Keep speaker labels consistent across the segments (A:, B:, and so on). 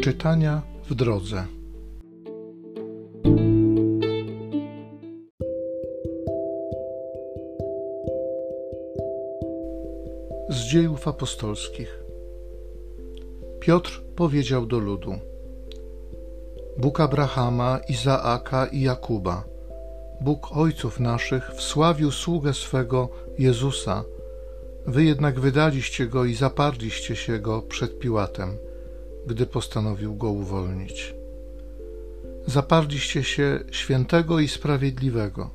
A: Czytania w drodze. Z dziejów apostolskich. Piotr powiedział do ludu: Bóg Abrahama, Izaaka i Jakuba, Bóg ojców naszych, wsławił sługę swego Jezusa. Wy jednak wydaliście go i zaparliście się go przed Piłatem gdy postanowił go uwolnić. Zaparliście się świętego i sprawiedliwego,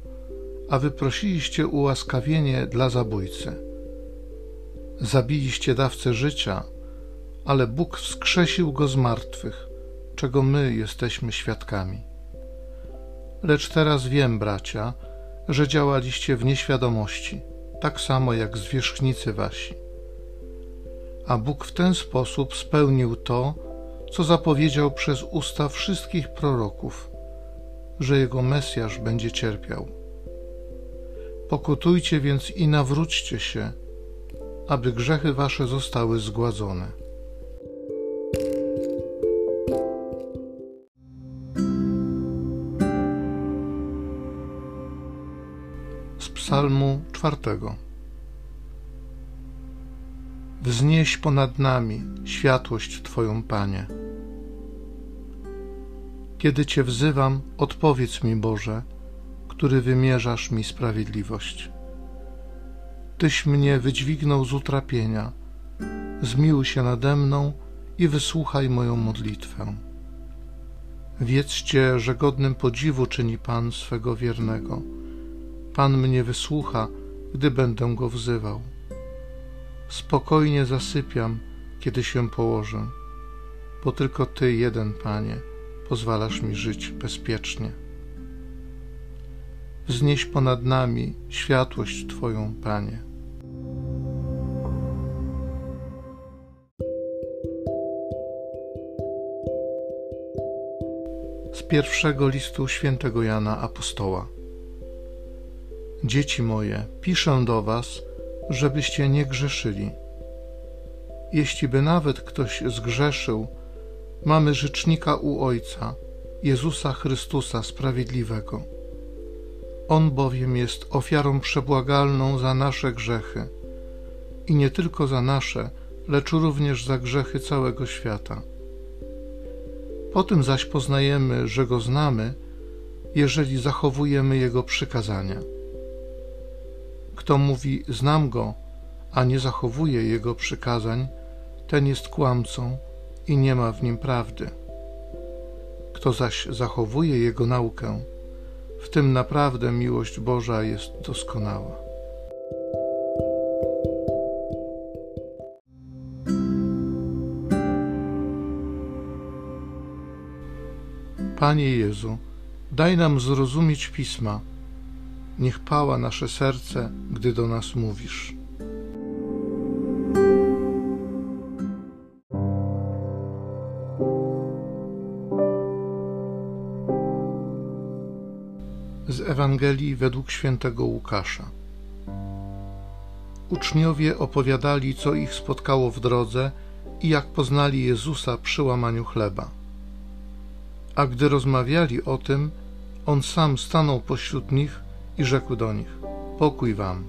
A: a wyprosiliście ułaskawienie dla zabójcy. Zabiliście dawcę życia, ale Bóg wskrzesił go z martwych, czego my jesteśmy świadkami. Lecz teraz wiem, bracia, że działaliście w nieświadomości, tak samo jak zwierzchnicy wasi a Bóg w ten sposób spełnił to, co zapowiedział przez usta wszystkich proroków, że jego Mesjasz będzie cierpiał. Pokutujcie więc i nawróćcie się, aby grzechy wasze zostały zgładzone. Z Psalmu czwartego. Wznieś ponad nami światłość Twoją, Panie. Kiedy Cię wzywam, odpowiedz mi, Boże, który wymierzasz mi sprawiedliwość. Tyś mnie wydźwignął z utrapienia, zmiłuj się nade mną i wysłuchaj moją modlitwę. Wiedzcie, że godnym podziwu czyni Pan swego wiernego. Pan mnie wysłucha, gdy będę go wzywał. Spokojnie zasypiam, kiedy się położę, bo tylko Ty, jeden Panie, pozwalasz mi żyć bezpiecznie. Wznieś ponad nami światłość Twoją, Panie. Z pierwszego listu świętego Jana Apostoła. Dzieci moje, piszę do Was, żebyście nie grzeszyli. Jeśli by nawet ktoś zgrzeszył, mamy rzecznika u Ojca, Jezusa Chrystusa Sprawiedliwego. On bowiem jest ofiarą przebłagalną za nasze grzechy i nie tylko za nasze, lecz również za grzechy całego świata. Po tym zaś poznajemy, że Go znamy, jeżeli zachowujemy Jego przykazania. Kto mówi znam go, a nie zachowuje jego przykazań, ten jest kłamcą i nie ma w nim prawdy. Kto zaś zachowuje jego naukę, w tym naprawdę miłość Boża jest doskonała. Panie Jezu, daj nam zrozumieć pisma Niech pała nasze serce, gdy do nas mówisz. Z Ewangelii według świętego Łukasza. Uczniowie opowiadali, co ich spotkało w drodze i jak poznali Jezusa przy łamaniu chleba. A gdy rozmawiali o tym, on sam stanął pośród nich i rzekł do nich: Pokój wam.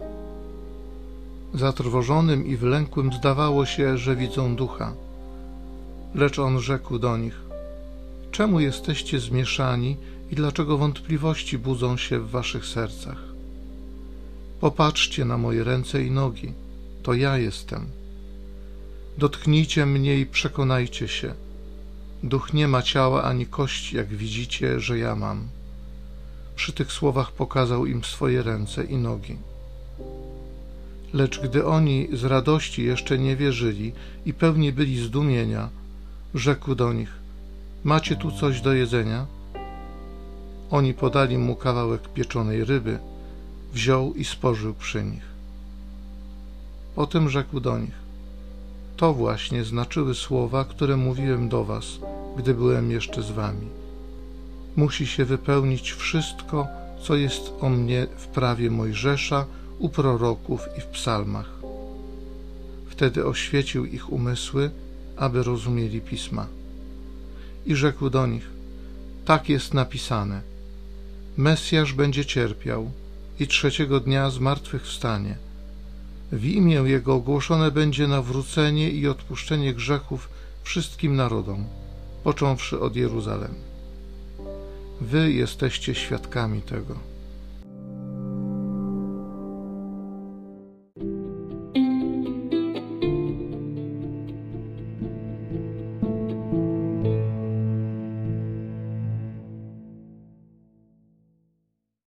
A: Zatrwożonym i wlękłym zdawało się, że widzą ducha. Lecz on rzekł do nich: Czemu jesteście zmieszani i dlaczego wątpliwości budzą się w waszych sercach? Popatrzcie na moje ręce i nogi, to ja jestem. Dotknijcie mnie i przekonajcie się. Duch nie ma ciała ani kości, jak widzicie, że ja mam. Przy tych słowach pokazał im swoje ręce i nogi. Lecz gdy oni z radości jeszcze nie wierzyli i pełni byli zdumienia, rzekł do nich: Macie tu coś do jedzenia? Oni podali mu kawałek pieczonej ryby, wziął i spożył przy nich. Potem rzekł do nich: To właśnie znaczyły słowa, które mówiłem do was, gdy byłem jeszcze z wami musi się wypełnić wszystko, co jest o mnie w prawie Mojżesza, u proroków i w psalmach. Wtedy oświecił ich umysły, aby rozumieli pisma. i rzekł do nich: Tak jest napisane. Mesjasz będzie cierpiał i trzeciego dnia zmartwychwstanie. W imię Jego ogłoszone będzie nawrócenie i odpuszczenie grzechów wszystkim narodom, począwszy od Jeruzalem. Wy jesteście świadkami tego.